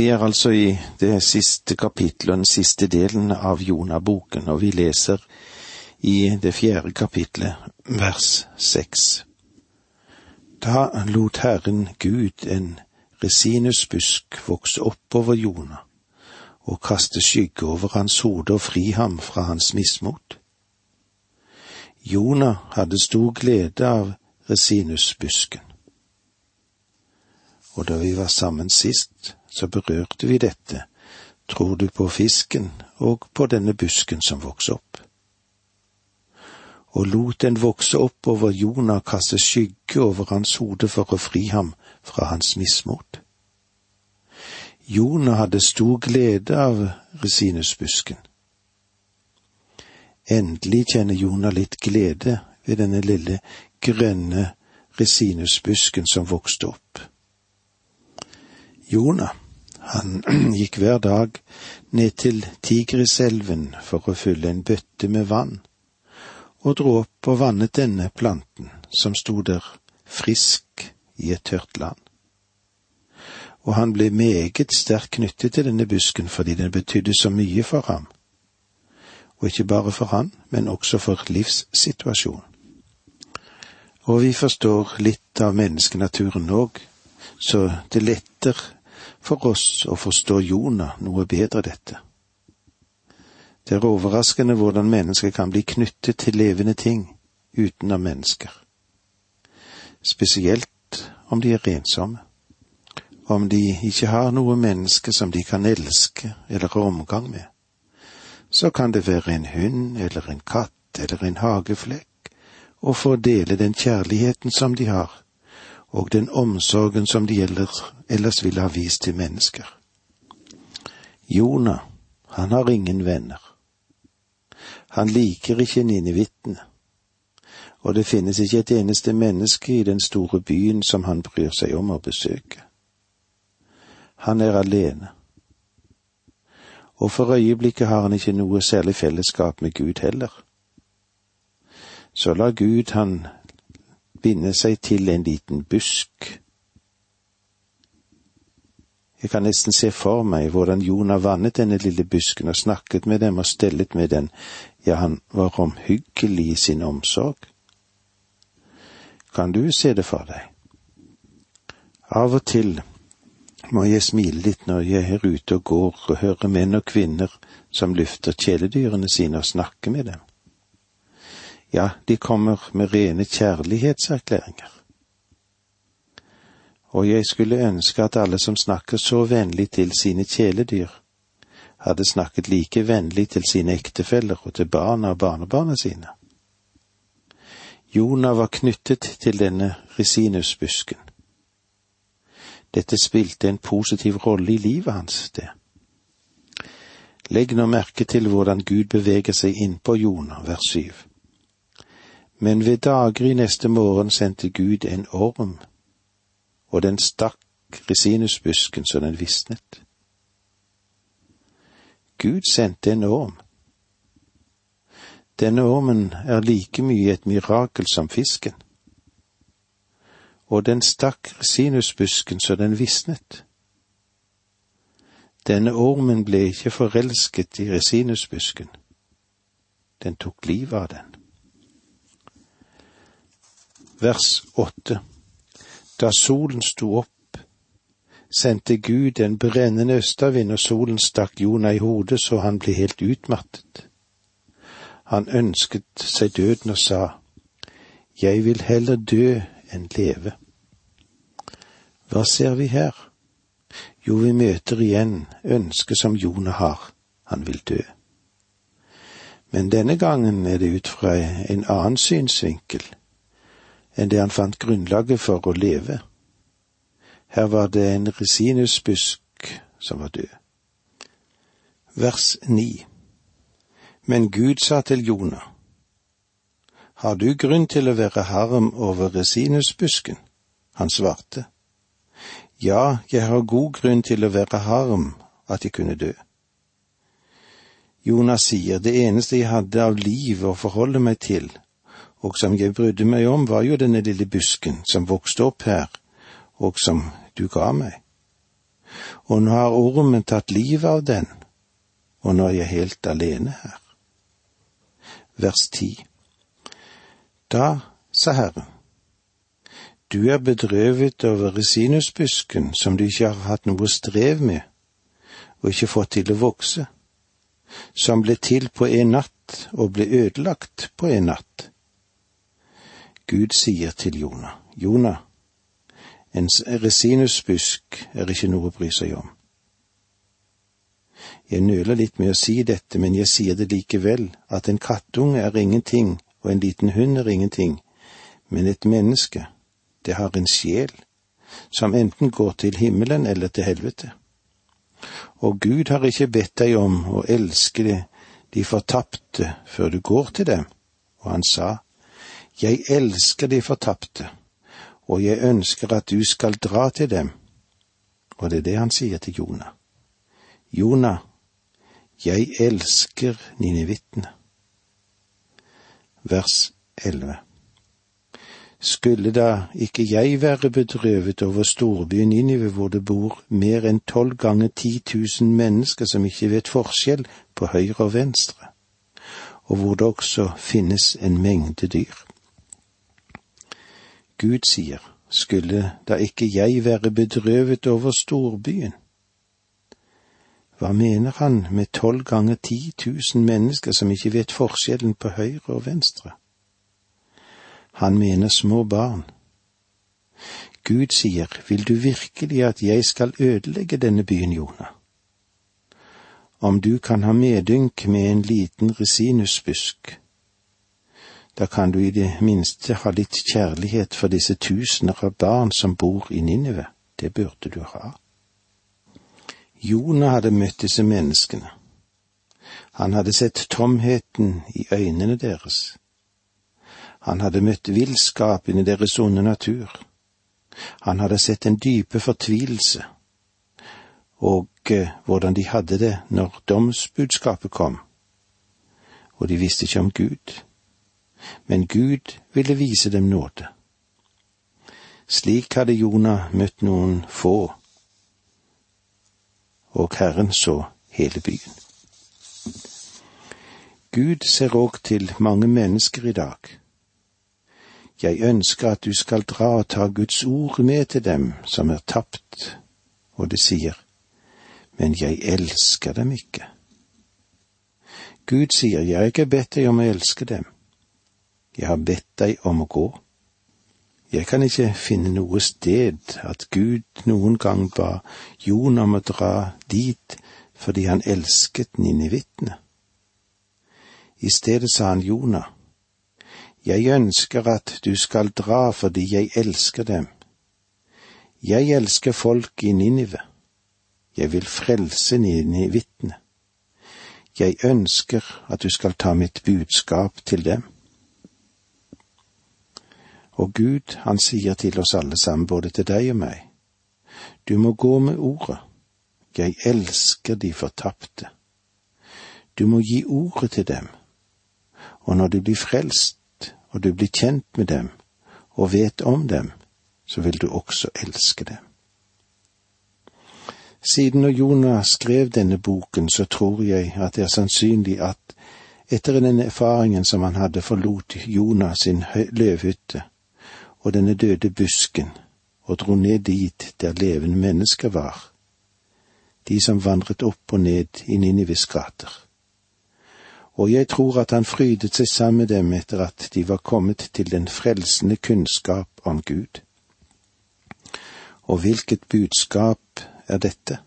Vi er altså i det siste kapittelet og den siste delen av Jonaboken, og vi leser i det fjerde kapitlet, vers seks. Da lot Herren Gud en resinusbusk vokse oppover Jonah og kaste skygge over hans hode og fri ham fra hans mismot. Jonah hadde stor glede av resinusbusken. Og da vi var sammen sist, så berørte vi dette, tror du på fisken og på denne busken som vokser opp? Og lot den vokse opp over Jonah kaste skygge over hans hode for å fri ham fra hans mismot. Jonah hadde stor glede av resinusbusken. Endelig kjenner Jonah litt glede ved denne lille grønne resinusbusken som vokste opp. Jonah, han gikk hver dag ned til Tigriselven for å fylle en bøtte med vann, og dro opp og vannet denne planten som sto der frisk i et tørt land. Og han ble meget sterkt knyttet til denne busken fordi den betydde så mye for ham. Og ikke bare for han, men også for livssituasjonen. Og vi forstår litt av menneskenaturen òg, så det letter for oss å forstå Jonah noe bedre dette. Det er overraskende hvordan mennesker kan bli knyttet til levende ting utenom mennesker. Spesielt om de er ensomme. Om de ikke har noe menneske som de kan elske eller ha omgang med. Så kan det være en hund eller en katt eller en hageflekk, og få dele den kjærligheten som de har, og den omsorgen som de ellers ville ha vist til mennesker. Jonah, han har ingen venner. Han liker ikke ninevittene, og det finnes ikke et eneste menneske i den store byen som han bryr seg om å besøke. Han er alene, og for øyeblikket har han ikke noe særlig fellesskap med Gud heller. Så la Gud han binde seg til en liten busk. Jeg kan nesten se for meg hvordan Jonah vannet denne lille busken og snakket med dem og stellet med den, ja, han var omhyggelig i sin omsorg. Kan du se det for deg? Av og til må jeg smile litt når jeg er ute og går og hører menn og kvinner som lufter kjæledyrene sine og snakker med dem. Ja, de kommer med rene kjærlighetserklæringer. Og jeg skulle ønske at alle som snakker så vennlig til sine kjæledyr, hadde snakket like vennlig til sine ektefeller og til barna og barnebarna sine. Jonah var knyttet til denne resinusbusken. Dette spilte en positiv rolle i livet hans, det. Legg nå merke til hvordan Gud beveger seg innpå Jonah, vers syv. Men ved daggry neste morgen sendte Gud en orm, og den stakk resinusbusken så den visnet. Gud sendte en orm. Denne ormen er like mye et mirakel som fisken. Og den stakk resinusbusken så den visnet. Denne ormen ble ikke forelsket i resinusbusken. Den tok livet av den vers åtte. Da solen sto opp, sendte Gud en brennende østavind, og solen stakk Jonah i hodet så han ble helt utmattet. Han ønsket seg døden og sa, Jeg vil heller dø enn leve. Hva ser vi her? Jo, vi møter igjen ønsket som Jonah har, han vil dø. Men denne gangen er det ut fra en annen synsvinkel enn det han fant grunnlaget for å leve. Her var det en resinusbusk som var død. Vers ni Men Gud sa til Jonah, Har du grunn til å være harm over resinusbusken? Han svarte, Ja, jeg har god grunn til å være harm at jeg kunne dø. Jonas sier, det eneste jeg hadde av liv å forholde meg til, og som jeg brydde meg om, var jo denne lille busken som vokste opp her, og som du ga meg. og nå har ormen tatt livet av den, og nå er jeg helt alene her. Vers ti. Da sa Herren, du er bedrøvet over resinusbusken som du ikke har hatt noe strev med og ikke fått til å vokse, som ble til på en natt og ble ødelagt på en natt. Gud sier til Jonah, Jonah, en resinusbusk er ikke noe å bry seg om. Jeg nøler litt med å si dette, men jeg sier det likevel, at en kattunge er ingenting og en liten hund er ingenting, men et menneske, det har en sjel, som enten går til himmelen eller til helvete. Og Gud har ikke bedt deg om å elske de fortapte før du går til dem, og han sa, Jeg elsker de fortapte, og jeg ønsker at du skal dra til dem. Og det er det han sier til Jonah. Jonah, jeg elsker ninivittene. Vers 11. Skulle da ikke jeg være bedrøvet over storbyen Ninive hvor det bor mer enn tolv ganger ti tusen mennesker som ikke vet forskjell på høyre og venstre, og hvor det også finnes en mengde dyr? Gud sier, skulle da ikke jeg være bedrøvet over storbyen? Hva mener han med tolv ganger ti tusen mennesker som ikke vet forskjellen på høyre og venstre? Han mener små barn. Gud sier, vil du virkelig at jeg skal ødelegge denne byen, Jonah? Om du kan ha medynk med en liten resinusbusk, da kan du i det minste ha litt kjærlighet for disse tusener av barn som bor i Ninive. Det burde du ha. Jonah hadde møtt disse menneskene. Han hadde sett tomheten i øynene deres. Han hadde møtt villskapen i deres onde natur. Han hadde sett en dype fortvilelse, og eh, hvordan de hadde det når domsbudskapet kom. Og de visste ikke om Gud. Men Gud ville vise dem nåde. Slik hadde Jonah møtt noen få, og Herren så hele byen. Gud ser òg til mange mennesker i dag jeg ønsker at du skal dra og ta Guds ord med til dem som er tapt, og det sier, men jeg elsker dem ikke. Gud sier, jeg har ikke bedt deg om å elske dem, jeg har bedt deg om å gå. Jeg kan ikke finne noe sted at Gud noen gang ba Jon om å dra dit fordi han elsket ninivittene. I stedet sa han Jonah, jeg ønsker at du skal dra fordi jeg elsker dem. Jeg elsker folk i Ninive. Jeg vil frelse ninivittene. Jeg ønsker at du skal ta mitt budskap til dem. Og Gud, han sier til oss alle sammen, både til deg og meg, du må gå med ordet. Jeg elsker de fortapte. Du må gi ordet til dem, og når du blir frelst, og du blir kjent med dem og vet om dem, så vil du også elske dem. Siden når Jonah skrev denne boken, så tror jeg at det er sannsynlig at etter den erfaringen som han hadde, forlot Jonah sin løvhytte og denne døde busken og dro ned dit der levende mennesker var, de som vandret opp og ned i Ninives gater og jeg tror at han frydet seg sammen med dem etter at de var kommet til den frelsende kunnskap om Gud. Og hvilket budskap er dette?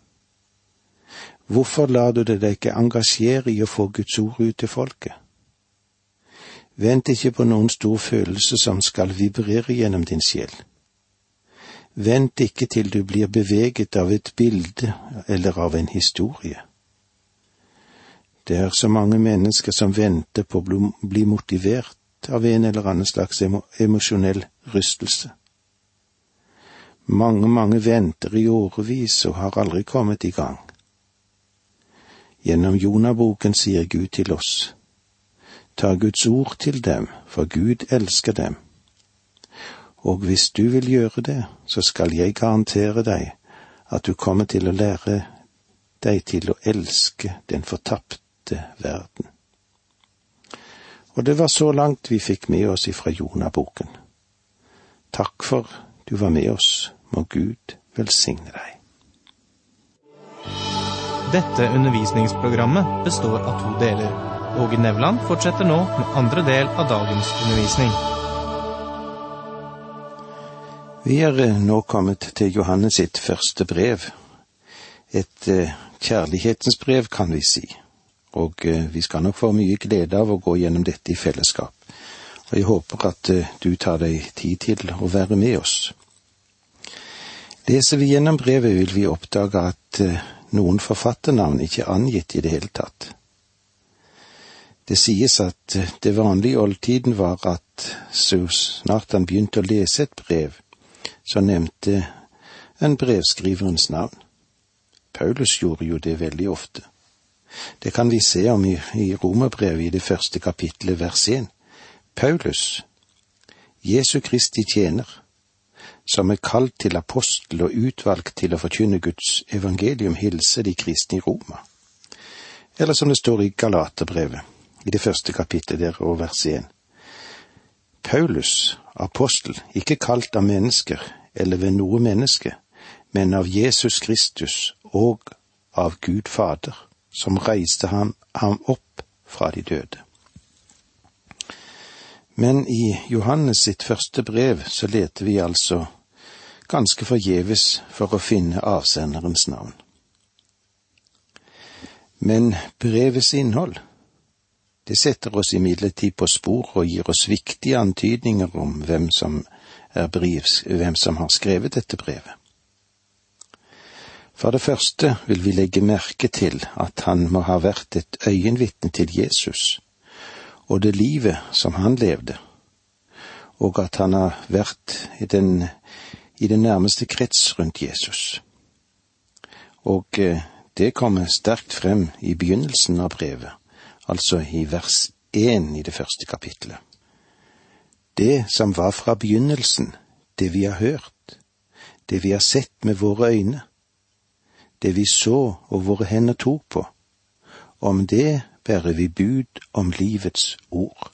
Hvorfor lar du deg ikke engasjere i å få Guds ord ut til folket? Vent ikke på noen stor følelse som skal vibrere gjennom din sjel. Vent ikke til du blir beveget av et bilde eller av en historie. Det er så mange mennesker som venter på å bli motivert av en eller annen slags emosjonell rystelse. Mange, mange venter i årevis og har aldri kommet i gang. Gjennom Jonaboken sier Gud til oss, ta Guds ord til dem, for Gud elsker dem. Og hvis du vil gjøre det, så skal jeg garantere deg at du kommer til å lære deg til å elske den fortapte verden. Og det var så langt vi fikk med oss ifra Jonaboken. Takk for du var med oss, må Gud velsigne deg. Dette undervisningsprogrammet består av to deler. Åge Nevland fortsetter nå med andre del av dagens undervisning. Vi er eh, nå kommet til Johannes sitt første brev. Et eh, kjærlighetens brev, kan vi si. Og eh, vi skal nok få mye glede av å gå gjennom dette i fellesskap. Og jeg håper at du tar deg tid til å være med oss. Leser vi gjennom brevet, vil vi oppdage at noen forfatternavn ikke er angitt i det hele tatt. Det sies at det vanlige i oldtiden var at så snart han begynte å lese et brev, så nevnte en brevskriverens navn. Paulus gjorde jo det veldig ofte. Det kan vi se om i, i Romerbrevet i det første kapittelet vers 1. Paulus, Jesu Kristi tjener, som er kalt til apostel og utvalgt til å forkynne Guds evangelium, hilse de kristne i Roma. Eller som det står i Galaterbrevet, i det første kapittelet der og vers 1. Paulus, apostel, ikke kalt av mennesker eller ved noe menneske, men av Jesus Kristus og av Gud Fader, som reiste ham, ham opp fra de døde. Men i Johannes sitt første brev så leter vi altså ganske forgjeves for å finne avsenderens navn. Men brevets innhold, det setter oss imidlertid på spor og gir oss viktige antydninger om hvem som brivs, hvem som har skrevet dette brevet. For det første vil vi legge merke til at han må ha vært et øyenvitne til Jesus og det livet som han levde, og at han har vært i den, i den nærmeste krets rundt Jesus. Og eh, det kommer sterkt frem i begynnelsen av brevet, altså i vers én i det første kapittelet det som var fra begynnelsen, det vi har hørt, det vi har sett med våre øyne, det vi så og våre hender tok på, om det bærer vi bud om livets ord.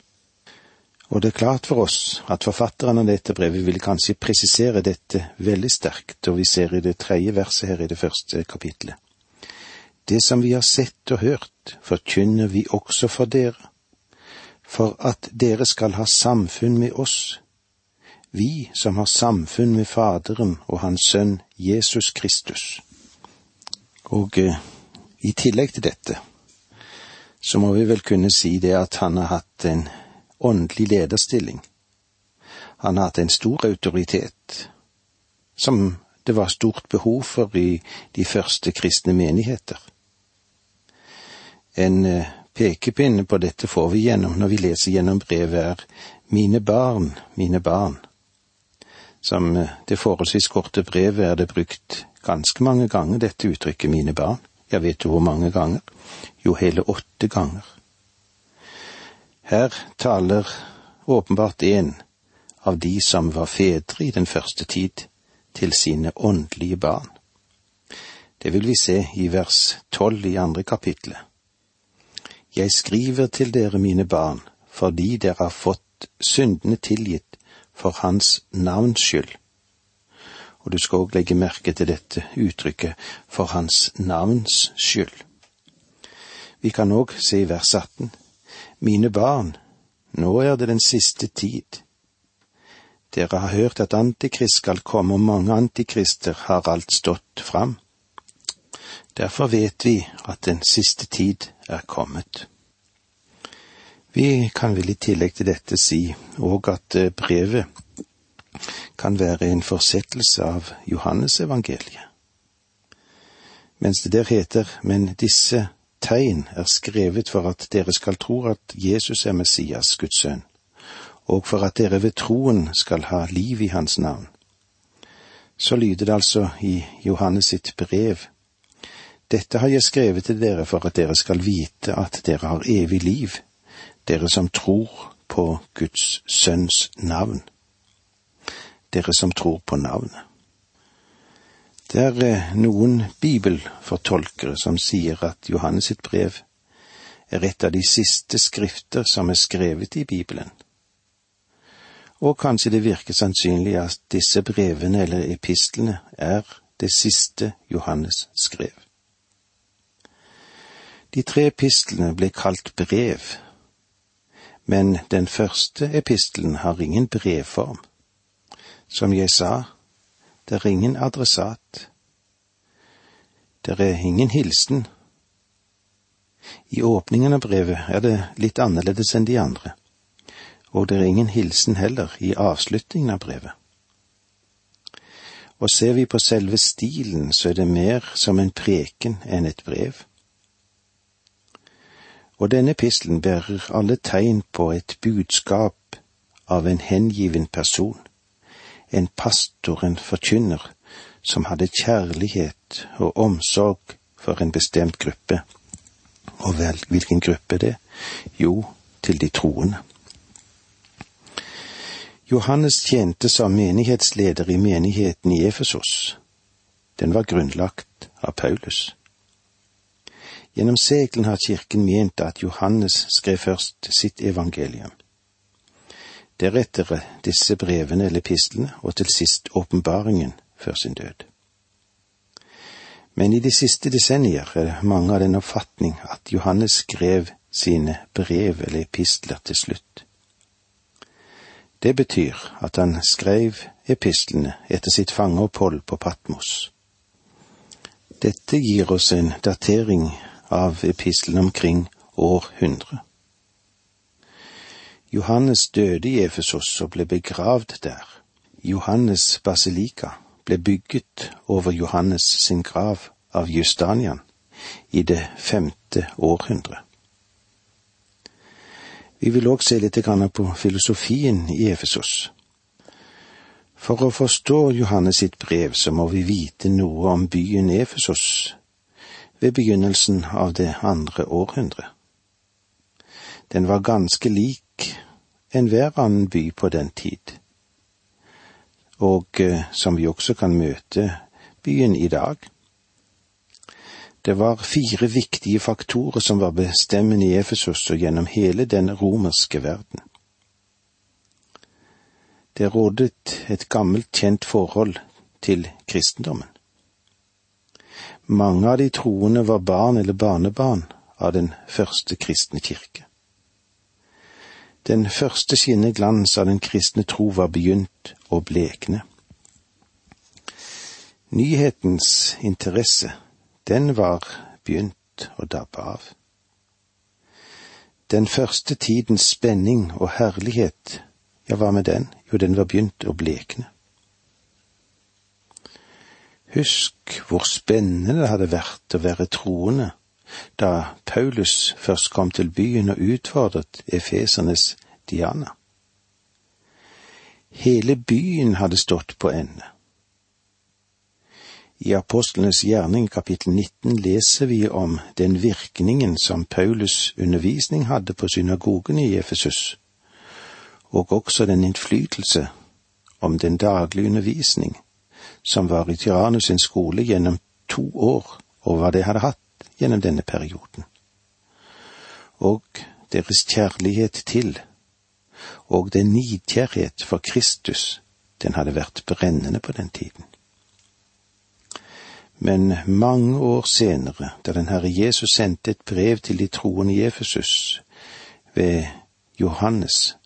Og det er klart for oss at forfatteren av dette brevet vil kanskje presisere dette veldig sterkt, og vi ser i det tredje verset her i det første kapitlet. Det som vi har sett og hørt, forkynner vi også for dere, for at dere skal ha samfunn med oss, vi som har samfunn med Faderen og Hans Sønn Jesus Kristus. Og eh, i tillegg til dette, så må vi vel kunne si det at han har hatt en åndelig lederstilling. Han har hatt en stor autoritet, som det var stort behov for i de første kristne menigheter. En eh, pekepinne på dette får vi gjennom når vi leser gjennom brevet er Mine barn, mine barn. Som eh, det forholdsvis korte brevet er det brukt ganske mange ganger, dette uttrykket mine barn. Jeg vet du hvor mange ganger? Jo, hele åtte ganger. Her taler åpenbart en av de som var fedre i den første tid, til sine åndelige barn. Det vil vi se i vers tolv i andre kapitlet. Jeg skriver til dere, mine barn, fordi dere har fått syndene tilgitt for Hans navns skyld. Og du skal òg legge merke til dette uttrykket for Hans navns skyld. Vi kan òg se i vers 18. Mine barn, nå er det den siste tid. Dere har hørt at Antikrist skal komme, og mange antikrister har alt stått fram. Derfor vet vi at den siste tid er kommet. Vi kan vel i tillegg til dette si òg at eh, brevet kan være en fortsettelse av Johannesevangeliet. Mens det der heter, men disse tegn er skrevet for at dere skal tro at Jesus er Messias, Guds sønn, og for at dere ved troen skal ha liv i hans navn. Så lyder det altså i Johannes sitt brev dette har jeg skrevet til dere for at dere skal vite at dere har evig liv, dere som tror på Guds sønns navn. Dere som tror på navnet. Det er eh, noen bibelfortolkere som sier at Johannes sitt brev er et av de siste skrifter som er skrevet i Bibelen. Og kanskje det virker sannsynlig at disse brevene eller epistlene er det siste Johannes skrev. De tre epistlene ble kalt brev, men den første epistelen har ingen brevform. Som jeg sa, det er ingen adressat. Det er ingen hilsen. I åpningen av brevet er det litt annerledes enn de andre, og det er ingen hilsen heller i avslutningen av brevet. Og ser vi på selve stilen, så er det mer som en preken enn et brev. Og denne epistelen bærer alle tegn på et budskap av en hengiven person en pastor, en forkynner, som hadde kjærlighet og omsorg for en bestemt gruppe. Og vel, hvilken gruppe det? Jo, til de troende. Johannes tjente som menighetsleder i menigheten i Efesos. Den var grunnlagt av Paulus. Gjennom seglen har kirken ment at Johannes skrev først sitt evangelium deretter disse brevene eller epistlene, og til sist åpenbaringen før sin død. Men i de siste desennier er det mange av den oppfatning at Johannes skrev sine brev eller epistler til slutt. Det betyr at han skrev epistlene etter sitt fangeopphold på Patmos. Dette gir oss en datering av epistelen omkring år 100. Johannes døde i Efesos og ble begravd der. Johannes basilika ble bygget over Johannes sin grav av Justanian i det femte århundre. Vi vil òg se litt på filosofien i Efesos. For å forstå Johannes sitt brev så må vi vite noe om byen Efesos ved begynnelsen av det andre århundret. Den var ganske lik enhver annen by på den tid, og eh, som vi også kan møte byen i dag. Det var fire viktige faktorer som var bestemmende i Efesos og gjennom hele den romerske verden. Det rådet et gammelt, kjent forhold til kristendommen. Mange av de troende var barn eller barnebarn av den første kristne kirke. Den første skinneglans av den kristne tro var begynt å blekne. Nyhetens interesse, den var begynt å dabbe av. Den første tidens spenning og herlighet, ja, hva med den? Jo, den var begynt å blekne. Husk hvor spennende det hadde vært å være troende da Paulus først kom til byen og utfordret efesernes Diana. Hele byen hadde stått på ende. I Apostlenes gjerning kapittel 19 leser vi om den virkningen som Paulus' undervisning hadde på synagogen i Efesus, og også den innflytelse om den daglige undervisning som var i Tyrannus sin skole gjennom to år, og hva de hadde hatt gjennom denne perioden. Og deres kjærlighet til, og den nidkjærhet for Kristus, den hadde vært brennende på den tiden. Men mange år senere, da den Herre Jesus sendte et brev til de troende i Efesus ved Johannes,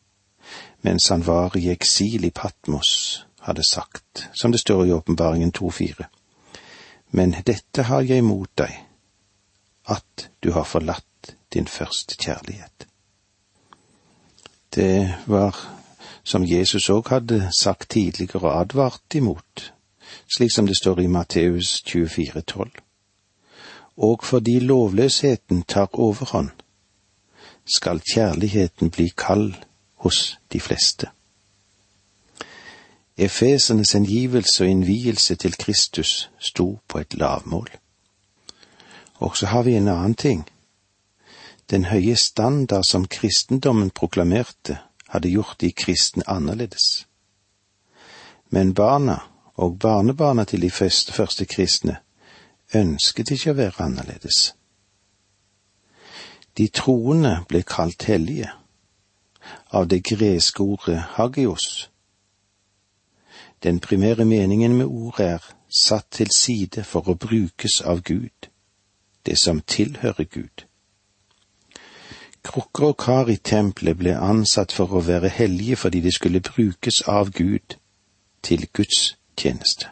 mens han var i eksil i Patmos, hadde sagt, som det står i Åpenbaringen 2,4. Men dette har jeg imot deg, at du har forlatt din første kjærlighet. Det var som Jesus òg hadde sagt tidligere og advart imot, slik som det står i Matteus 24,12. Og fordi lovløsheten tar overhånd, skal kjærligheten bli kald hos de fleste. Efesernes engivelse og innvielse til Kristus sto på et lavmål. Og så har vi en annen ting. Den høye standard som kristendommen proklamerte, hadde gjort de kristne annerledes. Men barna og barnebarna til de første, kristne ønsket ikke å være annerledes. De troende ble kalt hellige, av det greske ordet hagios. Den primære meningen med ordet er satt til side for å brukes av Gud, det som tilhører Gud. Krukker og kar i tempelet ble ansatt for å være hellige fordi de skulle brukes av Gud til Guds tjeneste.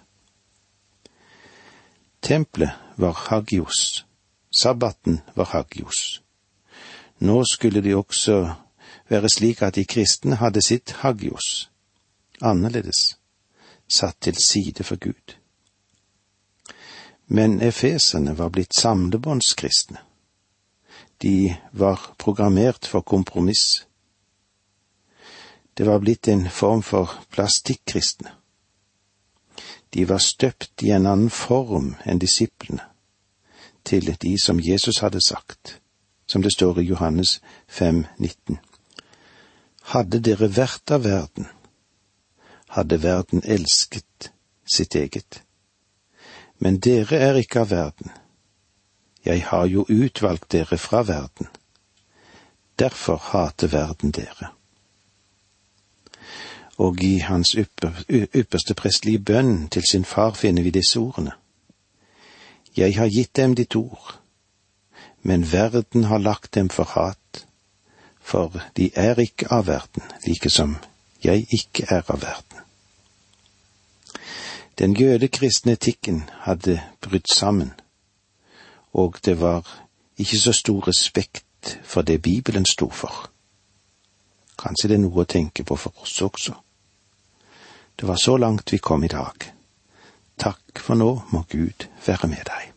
Tempelet var hagios, sabbaten var hagios. Nå skulle det også være slik at de kristne hadde sitt hagios, annerledes, satt til side for Gud. Men efeserne var blitt samlebåndskristne. De var programmert for kompromiss. Det var blitt en form for plastikkristne. De var støpt i en annen form enn disiplene, til de som Jesus hadde sagt, som det står i Johannes 5, 19. Hadde dere vært av verden, hadde verden elsket sitt eget men dere er ikke av verden. Jeg har jo utvalgt dere fra verden. Derfor hater verden dere. Og i hans ypperste prestelige bønn til sin far finner vi disse ordene. Jeg har gitt dem ditt ord, men verden har lagt dem for hat, for de er ikke av verden, like som jeg ikke er av verden. Den jødekristne etikken hadde brutt sammen, og det var ikke så stor respekt for det Bibelen sto for. Kanskje det er noe å tenke på for oss også. Det var så langt vi kom i dag. Takk for nå må Gud være med deg.